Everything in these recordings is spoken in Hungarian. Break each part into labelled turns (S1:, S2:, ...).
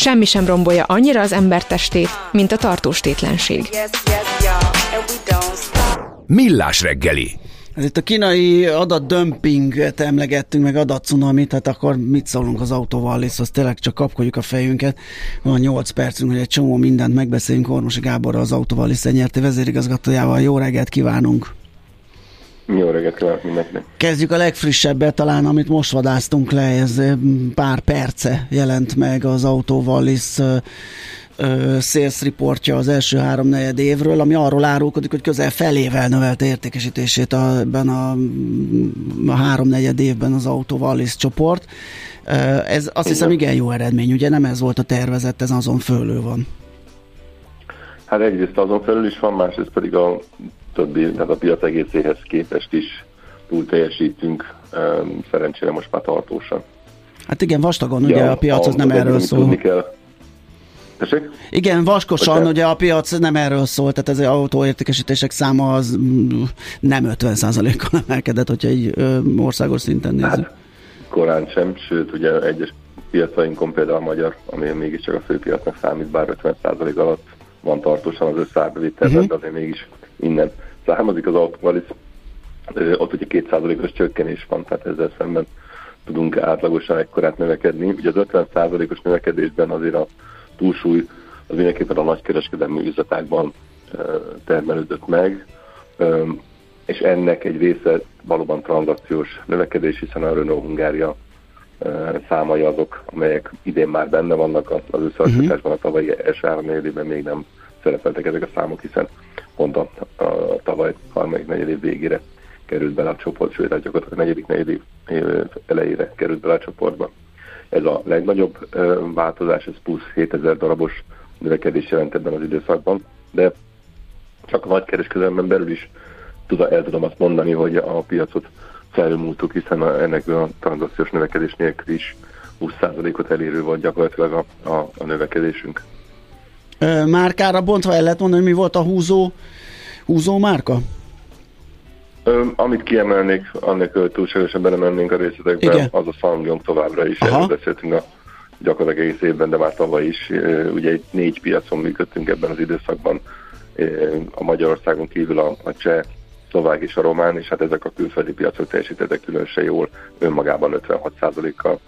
S1: Semmi sem rombolja annyira az ember testét, mint a tartóstétlenség.
S2: Millás reggeli.
S3: Ez itt a kínai adatdömpinget emlegettünk, meg adatcunamit, hát akkor mit szólunk az autóval, és azt tényleg csak kapkodjuk a fejünket. Van 8 percünk, hogy egy csomó mindent megbeszélünk Ormosi Gáborral, az autóval is nyerti vezérigazgatójával. Jó reggelt kívánunk!
S4: Jó reggelt kívánok mindenkinek!
S3: Kezdjük a legfrissebbet talán, amit most vadáztunk le, ez pár perce jelent meg az autóval is sales reportja az első három negyed évről, ami arról árulkodik, hogy közel felével növelte értékesítését a, ebben a, a három negyed évben az Autovalis csoport. Ez azt hiszem igen jó eredmény, ugye nem ez volt a tervezett, ez azon fölül van.
S4: Hát egyrészt azon felül is van, másrészt pedig a többi, tehát a piac egészéhez képest is túl teljesítünk, szerencsére most már tartósan.
S3: Hát igen, vastagon, ja, ugye a piac az nem erről szól. Kell,
S4: Tessék?
S3: Igen, vaskosan, Bocsánat. ugye a piac nem erről szól, tehát ez az autóértékesítések száma az mm, nem 50%-kal emelkedett, hogyha egy országos szinten nézzük. Hát,
S4: korán sem, sőt, ugye egyes piacainkon például a magyar, ami mégiscsak a főpiacnak számít, bár 50% alatt van tartósan az összárbevétel, uh-huh. de azért mégis innen származik az autóval, ott ugye 2%-os csökkenés van, tehát ezzel szemben tudunk átlagosan ekkorát növekedni. Ugye az 50%-os növekedésben azért a túlsúly az mindenképpen a nagykereskedelmi üzletákban termelődött meg, és ennek egy része valóban tranzakciós növekedés, hiszen a Renault Hungária számai azok, amelyek idén már benne vannak az összehasonlításban, a tavalyi első három évben még nem szerepeltek ezek a számok, hiszen pont a, a tavaly harmadik negyed végére került bele a csoport, sőt, hát gyakorlatilag a negyedik negyed év elejére került bele a csoportba. Ez a legnagyobb változás, ez plusz 7000 darabos növekedés jelent ebben az időszakban, de csak a nagykereskedelemben belül is el tudom azt mondani, hogy a piacot felmúltuk, hiszen a, ennek a tranzakciós növekedés nélkül is 20%-ot elérő volt gyakorlatilag a, a, a növekedésünk.
S3: Márkára bontva el lehet mondani, hogy mi volt a húzó, húzó márka?
S4: Ö, amit kiemelnék, annélkül túlságosan belemennénk a részletekbe, Igen. az a Sangyong továbbra is, erről beszéltünk a gyakorlatilag egész évben, de már tavaly is. Ugye egy négy piacon működtünk ebben az időszakban, a Magyarországon kívül a, a cseh, szlovák és a román, és hát ezek a külföldi piacok teljesítettek különösen jól, önmagában 56%-kal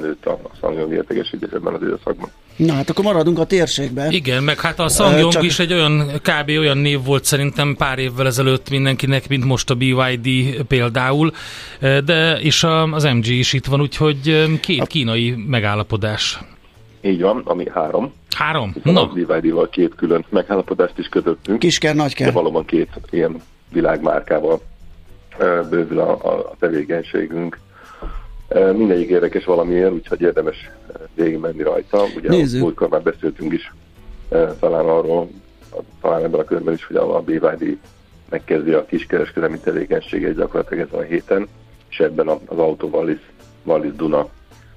S4: nőtt a Sangyong értékesítés ebben az időszakban.
S3: Na hát akkor maradunk a térségben.
S5: Igen, meg hát a Sangyong Csak... is egy olyan, kb. olyan név volt szerintem pár évvel ezelőtt mindenkinek, mint most a BYD például, de és az MG is itt van, úgyhogy két a... kínai megállapodás.
S4: Így van, ami három.
S5: Három?
S4: Na. A BYD-val két külön megállapodást is kötöttünk.
S3: Kisker, nagyker.
S4: De valóban két ilyen világmárkával bővül a, a tevékenységünk. Mindegyik érdekes valamiért, úgyhogy érdemes menni rajta. Ugye Nézzük. múltkor már beszéltünk is talán arról, talán ebben a körben is, hogy a BYD megkezdi a kiskereskedelmi tevékenységet gyakorlatilag ezen a héten, és ebben az autó Wallis, Wallis Duna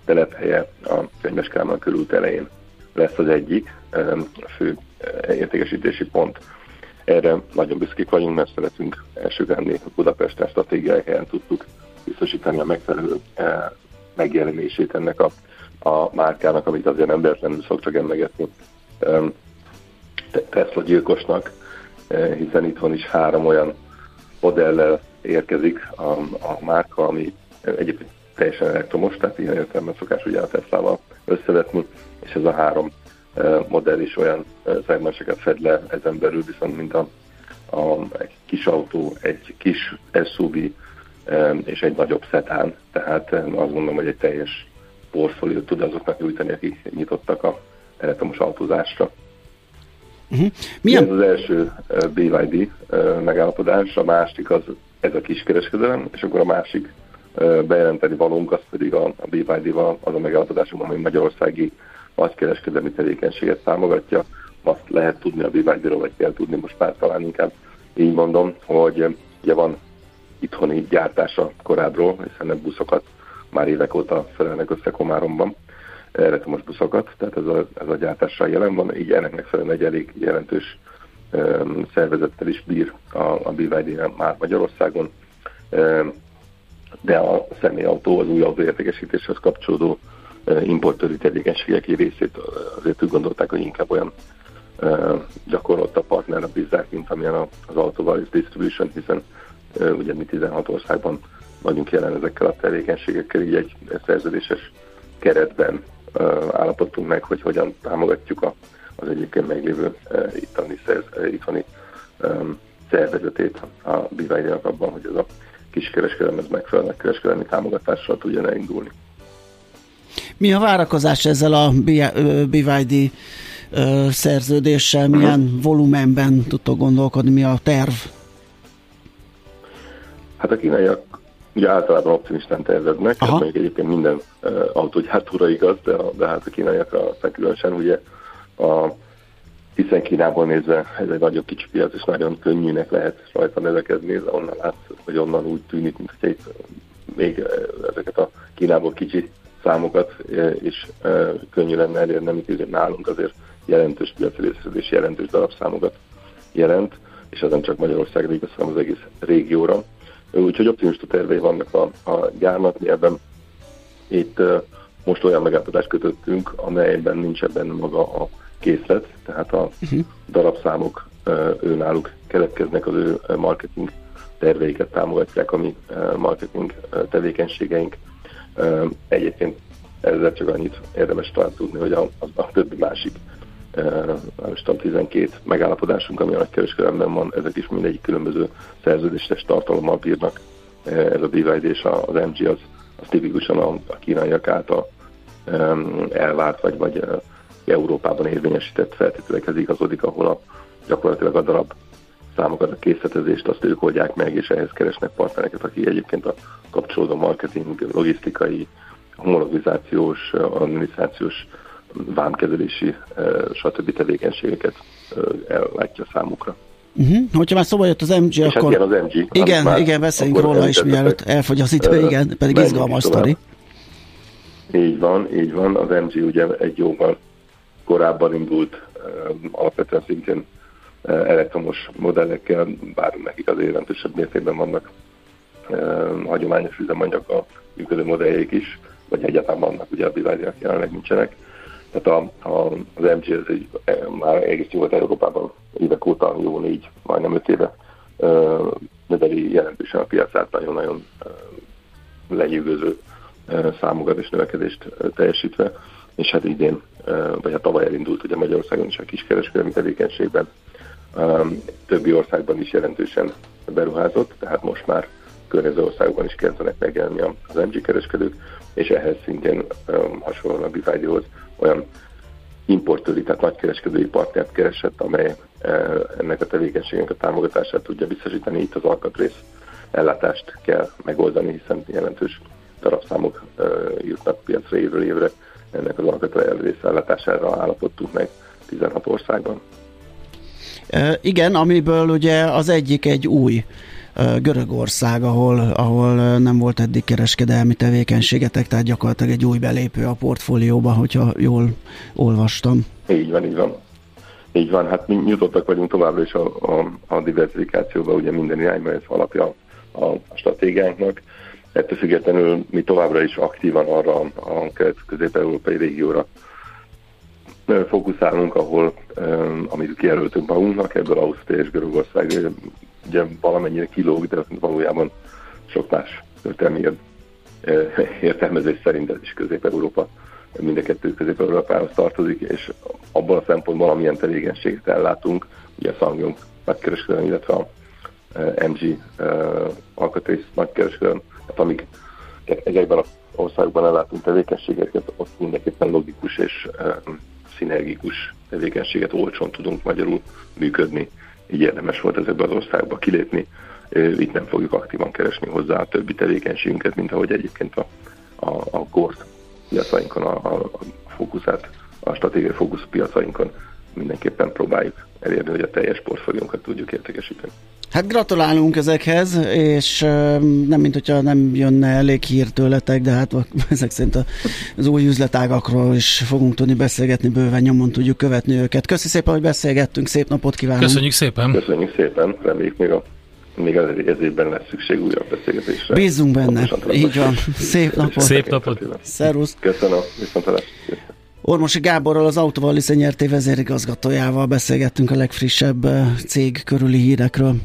S4: telephelye a Könyveskálmán körült elején lesz az egyik fő értékesítési pont. Erre nagyon büszkék vagyunk, mert szeretünk elsőgárni Budapesten stratégiai helyen tudtuk biztosítani a megfelelő eh, megjelenését ennek a, a márkának, amit azért nem véletlenül szoktak emlegetni Tesla gyilkosnak, eh, hiszen itthon is három olyan modellel érkezik a, a márka, ami egyébként teljesen elektromos, tehát ilyen értelemben szokás ugye a Tesla-val összevetni, és ez a három eh, modell is olyan szegmenseket fed le ezen belül, viszont mint a, a, egy kis autó, egy kis SUV, és egy nagyobb szetán, tehát azt gondolom, hogy egy teljes portfóliót tud azoknak nyújtani, akik nyitottak a elektromos autózásra. Uh-huh. Milyen? Ez az első BYD megállapodás, a másik az ez a kiskereskedelem, és akkor a másik bejelenteni valónk, az pedig a, a BYD-val az a megállapodásunk, ami magyarországi nagykereskedelmi tevékenységet támogatja. Azt lehet tudni a BYD-ról, vagy kell tudni most már talán inkább így mondom, hogy ugye van itthoni gyártása korábbról, hiszen a buszokat már évek óta felelnek össze Komáromban, elektromos buszokat, tehát ez a, ez a gyártással jelen van, így ennek megfelelően egy elég jelentős um, szervezettel is bír a, a BYD már Magyarországon, um, de a személyautó, az új autóértékesítéshez kapcsolódó importőri tevékenységek részét azért úgy gondolták, hogy inkább olyan gyakorlott a partnerre bízzák, mint amilyen az Autovalis Distribution, hiszen ugye mi 16 országban vagyunk jelen ezekkel a tevékenységekkel, így egy szerződéses keretben állapodtunk meg, hogy hogyan támogatjuk a, az egyébként meglévő ittani, szerz, ittani szervezetét a bivd abban, hogy ez a kiskereskedelem ez megfelelő kereskedelmi támogatással tudjon elindulni.
S3: Mi a várakozás ezzel a BYD szerződéssel, milyen volumenben tudtok gondolkodni, mi a terv?
S4: Hát a kínaiak ugye általában optimistán terveznek, hát mondjuk egyébként minden uh, autógyártóra igaz, de, de hát a kínaiakra aztán különösen ugye a hiszen Kínából nézve ez egy nagyon kicsi piac, és nagyon könnyűnek lehet rajta nevekedni, de onnan látsz, hogy onnan úgy tűnik, mint hogy itt még ezeket a Kínából kicsi számokat is könnyű lenne elérni, amit nálunk azért jelentős piaci részedés, jelentős darabszámokat jelent, és ez nem csak Magyarországra igaz, hanem az egész régióra. Úgyhogy optimista tervei vannak a, a gyárnak, mi ebben itt most olyan megállapodást kötöttünk, amelyben nincs ebben maga a készlet, tehát a uh-huh. darabszámok náluk keletkeznek, az ő marketing terveiket támogatják, ami marketing tevékenységeink. Egyébként ezzel csak annyit érdemes talán tudni, hogy a, a, a többi másik most tudom, 12 megállapodásunk, ami a nagykereskedelemben van, ezek is mindegyik különböző szerződéses tartalommal bírnak. Ez a BYD és az MG az, az tipikusan a, a kínaiak által elvárt, vagy, vagy Európában érvényesített feltételekhez igazodik, ahol a, gyakorlatilag a darab számokat, a készletezést azt ők oldják meg, és ehhez keresnek partnereket, akik egyébként a kapcsolódó marketing, logisztikai, homologizációs, adminisztrációs, vámkezelési, stb. tevékenységeket ellátja számukra.
S3: Uh-huh. Hogyha már szóba jött az MG, és hát akkor...
S4: Hát igen, az MG.
S3: Igen, igen, beszéljünk róla is, mielőtt elfogy az idő, igen, pedig izgalmas sztori.
S4: Így van, így van. Az MG ugye egy jóval korábban indult, alapvetően szintén elektromos modellekkel, bár nekik az jelentősebb mértékben vannak hagyományos üzemanyag a működő modelljeik is, vagy egyáltalán vannak, ugye a biváriak jelenleg nincsenek. Tehát a, a, az MG ez egy, már egész volt Európában évek óta, jó négy, majdnem öt éve növeli jelentősen a piacát, nagyon-nagyon lenyűgöző számokat és növekedést teljesítve, és hát idén, vagy hát tavaly elindult ugye Magyarországon is a kiskereskedelmi tevékenységben, többi országban is jelentősen beruházott, tehát most már környező országokban is kezdenek megjelenni az MG kereskedők, és ehhez szintén hasonlóan a BYD-hoz olyan importőri, tehát nagykereskedői partnert keresett, amely ennek a tevékenységnek a támogatását tudja biztosítani. Itt az alkatrész ellátást kell megoldani, hiszen jelentős darabszámok jutnak piacra évről évre. Ennek az alkatrész ellátására állapodtunk meg 16 országban.
S3: Igen, amiből ugye az egyik egy új Görögország, ahol, ahol nem volt eddig kereskedelmi tevékenységetek, tehát gyakorlatilag egy új belépő a portfólióba, hogyha jól olvastam.
S4: Így van, így van. Így van, hát mi nyitottak vagyunk továbbra is a, a, a diversifikációba, ugye minden irányban ez alapja a, a stratégiánknak. Ettől függetlenül mi továbbra is aktívan arra a közép-európai régióra fókuszálunk, ahol, amit kijelöltünk magunknak, ebből Ausztria és Görögország ugye valamennyire kilóg, de valójában sok más történelmi értelmezés szerint ez is Közép-Európa, mind a kettő Közép-Európához tartozik, és abban a szempontból, amilyen tevékenységet ellátunk, ugye a Sangyong nagykereskedelem, illetve a MG alkatrész nagykereskedelem, tehát amíg ezekben az országokban ellátunk tevékenységeket, ott mindenképpen logikus és szinergikus tevékenységet olcsón tudunk magyarul működni így érdemes volt ezekbe az országba kilépni. Itt nem fogjuk aktívan keresni hozzá a többi tevékenységünket, mint ahogy egyébként a, a, a kort piacainkon, a, a fókuszát, a stratégiai fókusz piacainkon mindenképpen próbáljuk elérni, hogy a teljes portfóliónkat tudjuk értékesíteni.
S3: Hát gratulálunk ezekhez, és nem mint hogyha nem jönne elég hír tőletek, de hát ezek szerint az új üzletágakról is fogunk tudni beszélgetni, bőven nyomon tudjuk követni őket. Köszi szépen, hogy beszélgettünk, szép napot kívánunk!
S5: Köszönjük szépen!
S4: Köszönjük szépen, reméljük még a még ez évben lesz szükség újabb beszélgetésre.
S3: Bízunk benne. Így van. Szép napot.
S5: Szép napot.
S3: Szervusz.
S4: Köszönöm. Viszontalás.
S3: Ormosi Gáborral, az Autóval Liszeny vezérigazgatójával beszélgettünk a legfrissebb cég körüli hírekről.